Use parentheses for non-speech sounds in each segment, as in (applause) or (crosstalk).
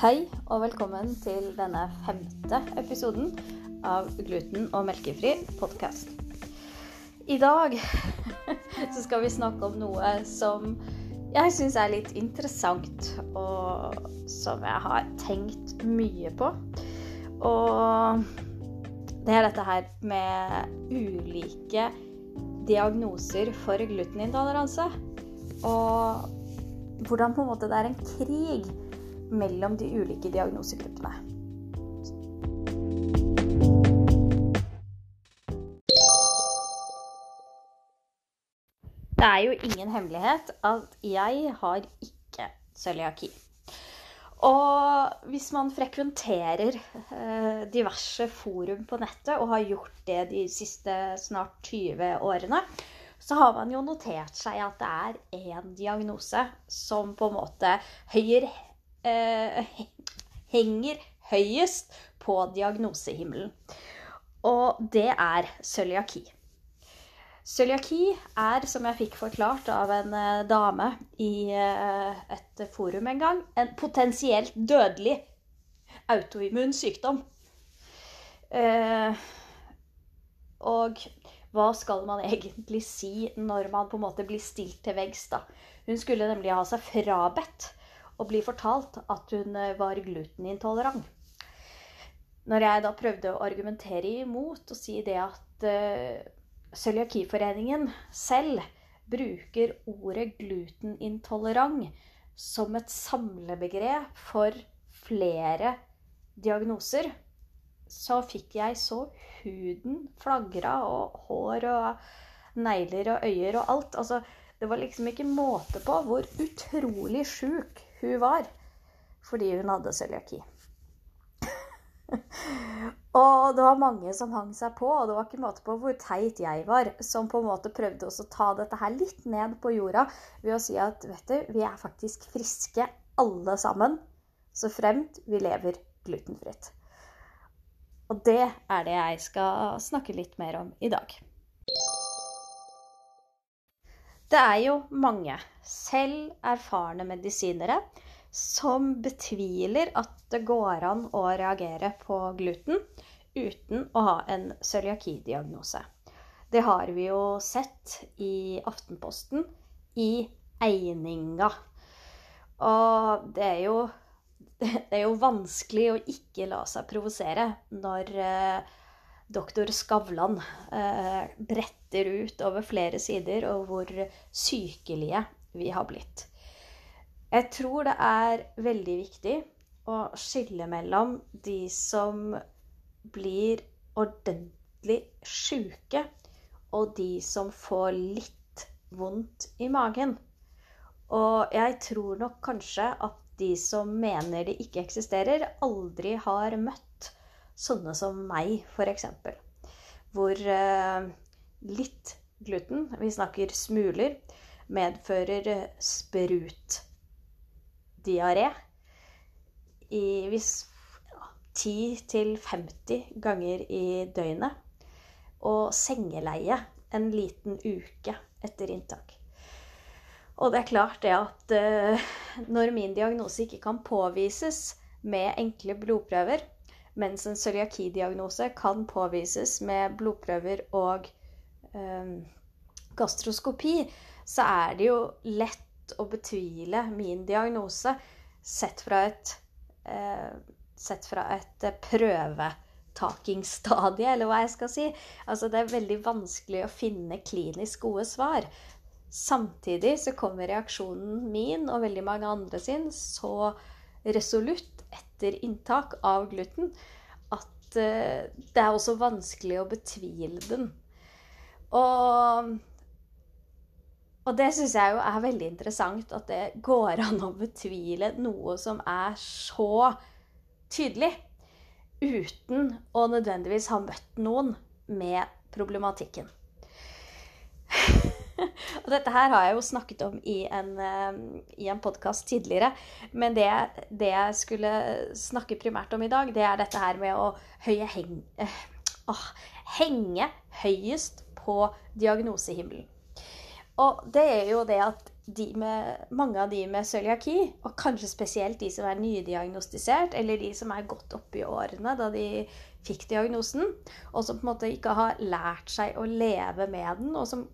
Hei og velkommen til denne femte episoden av Gluten og melkefri podkast. I dag (laughs) så skal vi snakke om noe som jeg syns er litt interessant, og som jeg har tenkt mye på. Og det er dette her med ulike diagnoser for glutenintoleranse. Og hvordan på en måte det er en krig mellom de ulike diagnosegruppene. Det er jo ingen hemmelighet at jeg har ikke cøliaki. Og hvis man frekventerer eh, diverse forum på nettet, og har gjort det de siste snart 20 årene, så har man jo notert seg at det er én diagnose som på en måte høyer, eh, henger høyest på diagnosehimmelen. Og det er cøliaki. Cøliaki er, som jeg fikk forklart av en eh, dame i eh, et forum en gang, en potensielt dødelig autoimmun sykdom. Eh, og hva skal man egentlig si når man på en måte blir stilt til veggs, da? Hun skulle nemlig ha seg frabedt og bli fortalt at hun var glutenintolerant. Når jeg da prøvde å argumentere imot og si det at Cøliakiforeningen selv bruker ordet glutenintolerant som et samlebegrep for flere diagnoser, så fikk jeg så huden flagra, og hår og negler og øyer og alt. Altså, det var liksom ikke måte på hvor utrolig sjuk hun var fordi hun hadde cøliaki. (laughs) Og det var mange som hang seg på, og det var ikke måte på hvor teit jeg var, som på en måte prøvde å ta dette her litt ned på jorda ved å si at vet du, vi er faktisk friske alle sammen, så fremt vi lever glutenfritt. Og det er det jeg skal snakke litt mer om i dag. Det er jo mange, selv erfarne medisinere, som betviler at det går an å reagere på gluten uten å ha en cøliakidiagnose. Det har vi jo sett i Aftenposten i Eininga. Og det er jo, (laughs) det er jo vanskelig å ikke la seg provosere når eh, doktor Skavlan eh, bretter ut over flere sider, og hvor sykelige vi har blitt. Jeg tror det er veldig viktig å skille mellom de som blir ordentlig sjuke, og de som får litt vondt i magen. Og jeg tror nok kanskje at de som mener det ikke eksisterer, aldri har møtt sånne som meg, f.eks. Hvor eh, litt gluten, vi snakker smuler, medfører sprutdiaré i hvis ja, 10-50 ganger i døgnet. Og sengeleie en liten uke etter inntak. Og det er klart det at uh, når min diagnose ikke kan påvises med enkle blodprøver, mens en cøliakidiagnose kan påvises med blodprøver og eh, gastroskopi, så er det jo lett å betvile min diagnose sett fra et, eh, sett fra et eh, prøvetakingsstadie, eller hva jeg skal si. Altså, det er veldig vanskelig å finne klinisk gode svar. Samtidig så kommer reaksjonen min og veldig mange andre sin så resolutt etter inntak av gluten at eh, det er også vanskelig å betvile den. Og og det syns jeg jo er veldig interessant, at det går an å betvile noe som er så tydelig, uten å nødvendigvis ha møtt noen med problematikken. (laughs) Og dette her har jeg jo snakket om i en, uh, en podkast tidligere. Men det, det, jeg skulle snakke primært om i dag, det er dette her med å heng, øh, henge høyest på diagnosehimmelen. Og det er jo det at med, mange av de med cøliaki, og kanskje spesielt de som er nydiagnostisert, eller de som er godt oppe i årene da de fikk diagnosen, og som på en måte ikke har lært seg å leve med den, og som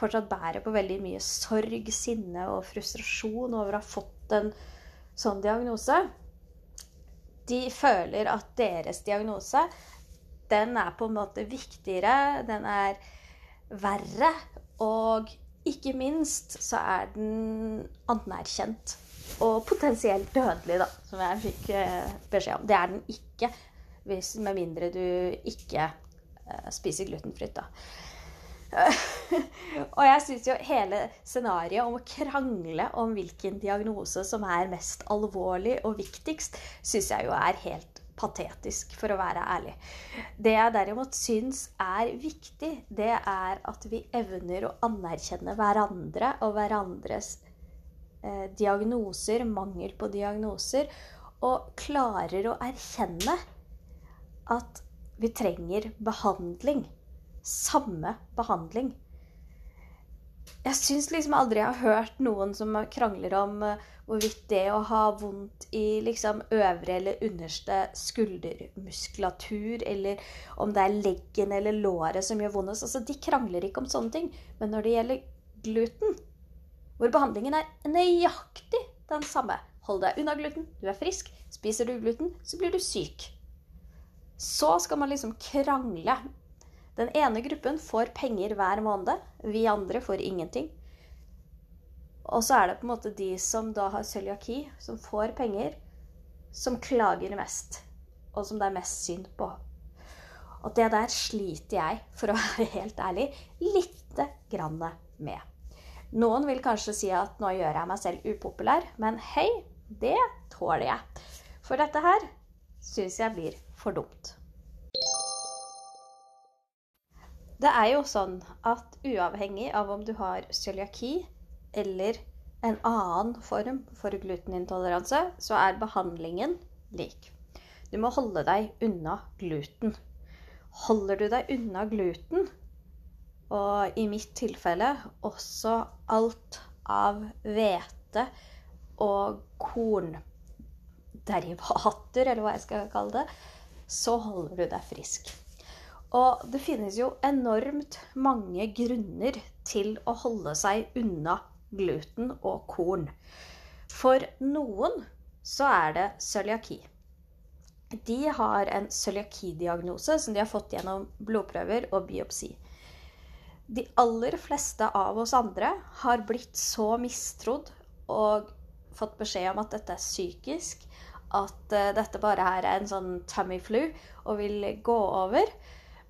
fortsatt bærer på veldig mye sorg, sinne og frustrasjon over å ha fått en sånn diagnose, de føler at deres diagnose den er på en måte viktigere, den er verre, og ikke minst så er den anerkjent. Og potensielt dødelig, da, som jeg fikk eh, beskjed om. Det er den ikke, hvis, med mindre du ikke uh, spiser glutenfritt, da. (laughs) og jeg syns jo hele scenarioet om å krangle om hvilken diagnose som er mest alvorlig og viktigst, syns jeg jo er helt patetisk, for å være ærlig. Det jeg derimot syns er viktig, det er at vi evner å anerkjenne hverandre og hverandres eh, diagnoser, mangel på diagnoser, og klarer å erkjenne at vi trenger behandling. Samme behandling jeg syns liksom aldri jeg har hørt noen som krangler om uh, hvorvidt det å ha vondt i liksom øvre eller underste skuldermuskulatur, eller om det er leggen eller låret som gjør vondest altså, De krangler ikke om sånne ting. Men når det gjelder gluten, hvor behandlingen er nøyaktig den samme Hold deg unna gluten, du er frisk. Spiser du gluten, så blir du syk. Så skal man liksom krangle den ene gruppen får penger hver måned. Vi andre får ingenting. Og så er det på en måte de som da har cøliaki, som får penger, som klager mest. Og som det er mest synd på. Og det der sliter jeg, for å (laughs) være helt ærlig, lite grann med. Noen vil kanskje si at nå gjør jeg meg selv upopulær, men hei, det tåler jeg. For dette her syns jeg blir for dumt. Det er jo sånn at uavhengig av om du har cøliaki eller en annen form for glutenintoleranse, så er behandlingen lik. Du må holde deg unna gluten. Holder du deg unna gluten, og i mitt tilfelle også alt av hvete og kornderivater, eller hva jeg skal kalle det, så holder du deg frisk. Og det finnes jo enormt mange grunner til å holde seg unna gluten og korn. For noen så er det cøliaki. De har en cøliakidiagnose som de har fått gjennom blodprøver og biopsi. De aller fleste av oss andre har blitt så mistrodd og fått beskjed om at dette er psykisk, at uh, dette bare er en sånn tummy flu og vil gå over.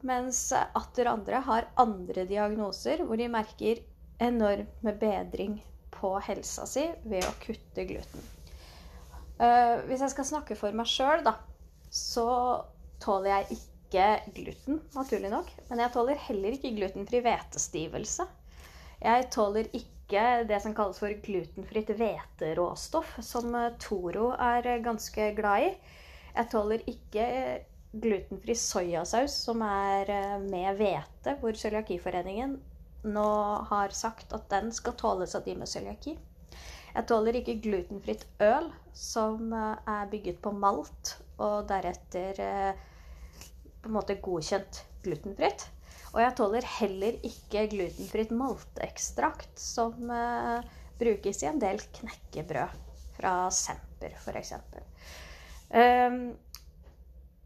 Mens atter andre har andre diagnoser hvor de merker enormt med bedring på helsa si ved å kutte gluten. Uh, hvis jeg skal snakke for meg sjøl, da, så tåler jeg ikke gluten, naturlig nok. Men jeg tåler heller ikke glutenfri hvetestivelse. Jeg tåler ikke det som kalles for glutenfritt hveteråstoff, som Toro er ganske glad i. Jeg tåler ikke glutenfri soyasaus som er eh, med hvete, hvor Cøliakiforeningen nå har sagt at den skal tåles av de med cøliaki. Jeg tåler ikke glutenfritt øl som eh, er bygget på malt og deretter eh, på en måte godkjent glutenfritt. Og jeg tåler heller ikke glutenfritt malteekstrakt som brukes i en del knekkebrød fra Semper f.eks. Um,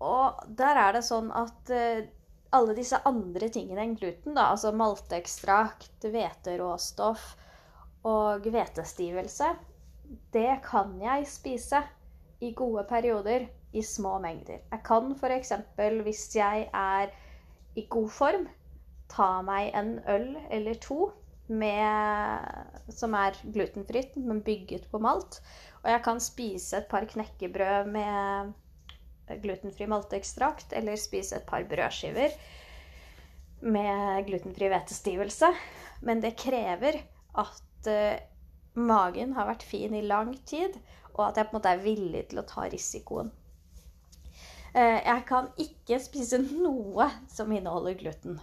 og der er det sånn at uh, alle disse andre tingene enn gluten, da, altså malteekstrakt, hveteråstoff og hvetestivelse, det kan jeg spise i gode perioder i små mengder. Jeg kan f.eks. hvis jeg er i god form, ta meg en øl eller to med, som er glutenfritt, men bygget på malt. Og jeg kan spise et par knekkebrød med glutenfri malteekstrakt, eller spise et par brødskiver med glutenfri hvetestivelse. Men det krever at uh, magen har vært fin i lang tid, og at jeg på en måte er villig til å ta risikoen. Uh, jeg kan ikke spise noe som inneholder gluten.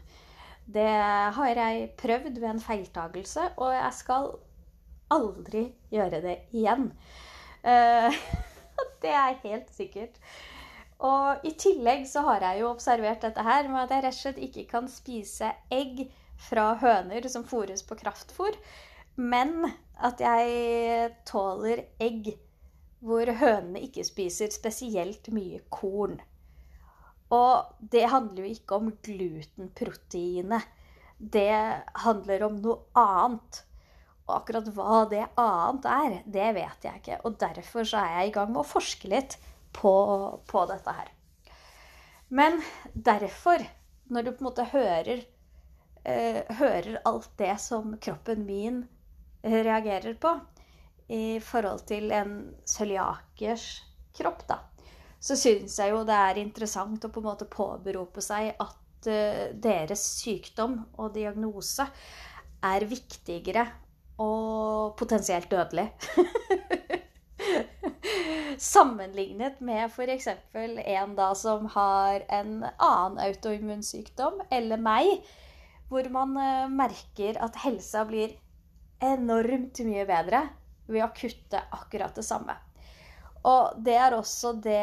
Det har jeg prøvd ved en feiltagelse, og jeg skal aldri gjøre det igjen. Uh, (laughs) det er helt sikkert. Og i tillegg så har jeg jo observert dette her med at jeg rett og slett ikke kan spise egg fra høner som fôres på kraftfôr, men at jeg tåler egg hvor hønene ikke spiser spesielt mye korn. Og det handler jo ikke om glutenproteinet. Det handler om noe annet. Og akkurat hva det annet er, det vet jeg ikke. Og derfor så er jeg i gang med å forske litt på, på dette her. Men derfor, når du på en måte hører, eh, hører alt det som kroppen min reagerer på i forhold til en cøliakers kropp, da, så syns jeg jo det er interessant å på en måte påberope seg at eh, deres sykdom og diagnose er viktigere og potensielt dødelig. (laughs) Sammenlignet med f.eks. en da som har en annen autoimmunsykdom, eller meg, hvor man uh, merker at helsa blir enormt mye bedre ved å kutte akkurat det samme. Og det er også det,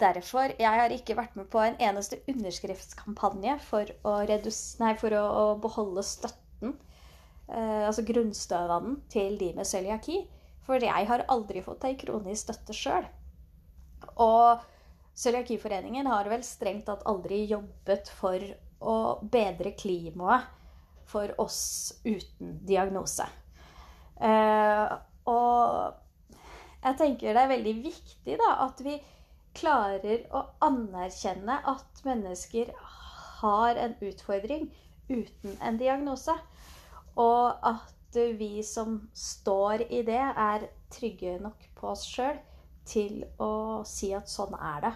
derfor jeg har ikke vært med på en eneste underskriftskampanje for å, nei, for å beholde støtten, eh, altså grunnstønaden, til de med cøliaki. For jeg har aldri fått ei krone i støtte sjøl. Og Cøliakiforeningen har vel strengt tatt aldri jobbet for å bedre klimaet for oss uten diagnose. Eh, og jeg tenker det er veldig viktig da, at vi klarer å anerkjenne at mennesker har en utfordring uten en diagnose. Og at vi som står i det, er trygge nok på oss sjøl til å si at sånn er det.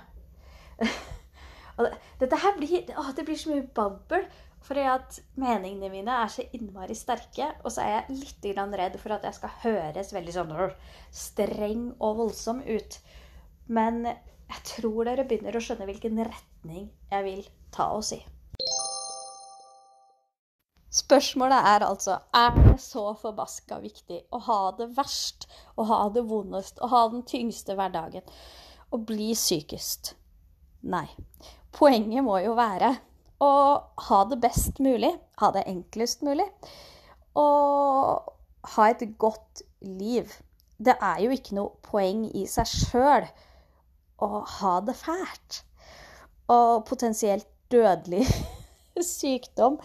(laughs) dette her blir, å, det blir så mye babbel. Fordi at meningene mine er så innmari sterke. Og så er jeg litt redd for at jeg skal høres veldig sånn streng og voldsom ut. Men jeg tror dere begynner å skjønne hvilken retning jeg vil ta oss i. Spørsmålet er altså er det så forbaska viktig å ha det verst, å ha det vondest, å ha den tyngste hverdagen, å bli sykest? Nei. Poenget må jo være å ha det best mulig, ha det enklest mulig. Og ha et godt liv. Det er jo ikke noe poeng i seg sjøl å ha det fælt. Og potensielt dødelig (laughs) (laughs) sykdom.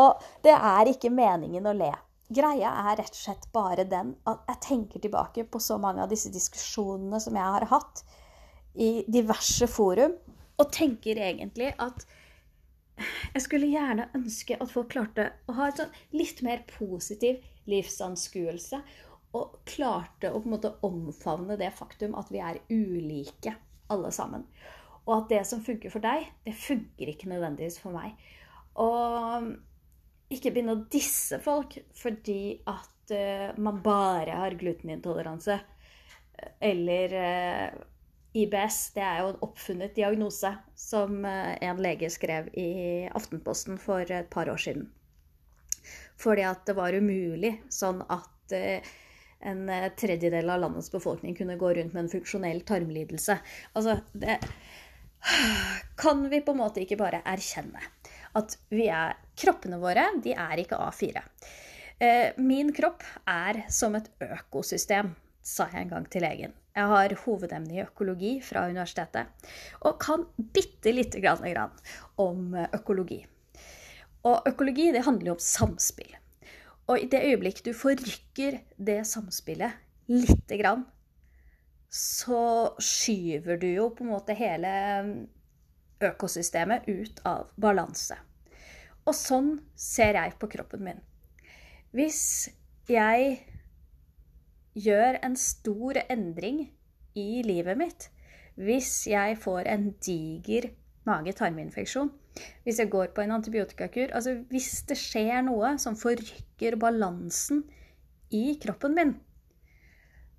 Og det er ikke meningen å le. Greia er rett og slett bare den at jeg tenker tilbake på så mange av disse diskusjonene som jeg har hatt i diverse forum, og tenker egentlig at jeg skulle gjerne ønske at folk klarte å ha et sånn litt mer positiv livsanskuelse. Og klarte å på en måte omfavne det faktum at vi er ulike, alle sammen. Og at det som funker for deg, det funker ikke nødvendigvis for meg. Og ikke begynne å disse folk fordi at uh, man bare har glutenintoleranse. Eller uh, IBS det er jo en oppfunnet diagnose som uh, en lege skrev i Aftenposten for et par år siden. Fordi at det var umulig sånn at eh, en tredjedel av landets befolkning kunne gå rundt med en funksjonell tarmlidelse. Altså, det kan vi på en måte ikke bare erkjenne. At er Kroppene våre, de er ikke A4. Eh, min kropp er som et økosystem, sa jeg en gang til legen. Jeg har hovedemne i økologi fra universitetet og kan bitte lite grann om økologi. Og økologi det handler jo om samspill. Og i det øyeblikk du forrykker det samspillet lite grann, så skyver du jo på en måte hele økosystemet ut av balanse. Og sånn ser jeg på kroppen min. Hvis jeg gjør en stor endring i livet mitt hvis jeg får en diger mage-tarminfeksjon, hvis jeg går på en antibiotikakur Altså hvis det skjer noe som forrykker balansen i kroppen min,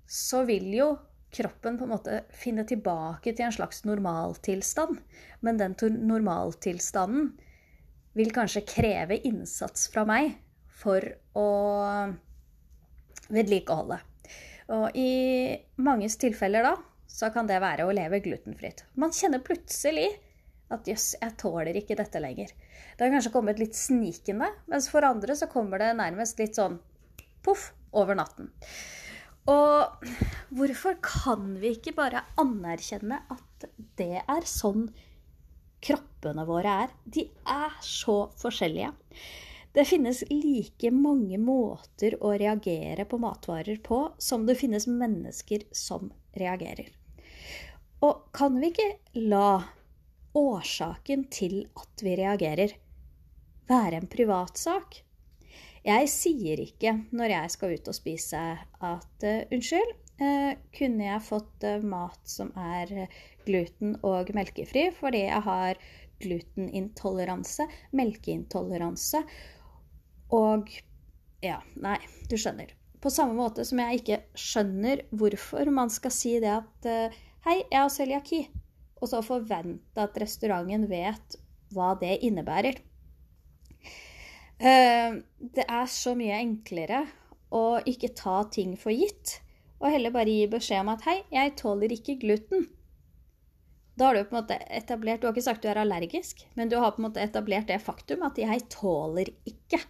så vil jo kroppen på en måte finne tilbake til en slags normaltilstand. Men den normaltilstanden vil kanskje kreve innsats fra meg for å vedlikeholde. Og i manges tilfeller da, så kan det være å leve glutenfritt. Man kjenner plutselig at jøss, jeg tåler ikke dette lenger. Det har kanskje kommet litt snikende, mens for andre så kommer det nærmest litt sånn poff over natten. Og hvorfor kan vi ikke bare anerkjenne at det er sånn kroppene våre er? De er så forskjellige. Det finnes like mange måter å reagere på matvarer på som det finnes mennesker som reagerer. Og kan vi ikke la årsaken til at vi reagerer, være en privatsak? Jeg sier ikke når jeg skal ut og spise at uh, unnskyld, uh, kunne jeg fått uh, mat som er gluten- og melkefri fordi jeg har glutenintoleranse, melkeintoleranse og ja, nei, du skjønner. På samme måte som jeg ikke skjønner hvorfor man skal si det at eh, Hei, jeg har cøliaki. Og så forvente at restauranten vet hva det innebærer. Eh, det er så mye enklere å ikke ta ting for gitt, og heller bare gi beskjed om at hei, jeg tåler ikke gluten. Da har du på en måte etablert Du har ikke sagt du er allergisk, men du har på en måte etablert det faktum at jeg tåler ikke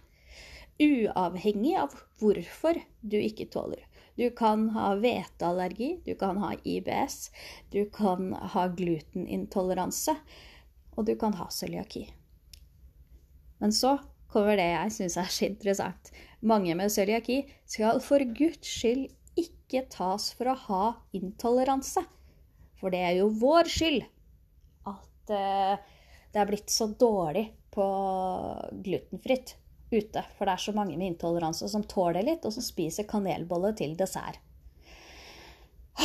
uavhengig av hvorfor du ikke tåler. Du kan ha hveteallergi, du kan ha IBS, du kan ha glutenintoleranse, og du kan ha cøliaki. Men så kommer det jeg syns er så interessant. Mange med cøliaki skal for Guds skyld ikke tas for å ha intoleranse. For det er jo vår skyld at uh, det er blitt så dårlig på glutenfritt ute. For det er så mange med intoleranse som tåler litt, og som spiser kanelbolle til dessert. (sighs)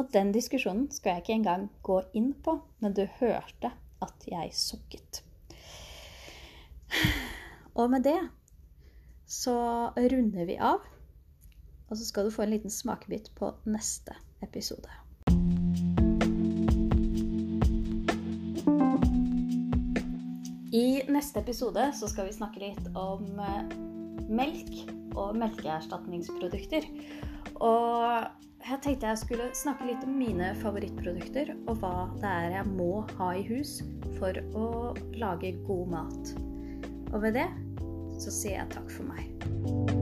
Og den diskusjonen skal jeg ikke engang gå inn på, men du hørte at jeg sukket. Og med det så runder vi av. Og så skal du få en liten smakebit på neste episode. I neste episode så skal vi snakke litt om eh, melk og melkeerstatningsprodukter. Og jeg tenkte jeg skulle snakke litt om mine favorittprodukter, og hva det er jeg må ha i hus for å lage god mat. Og ved det så sier jeg takk for meg.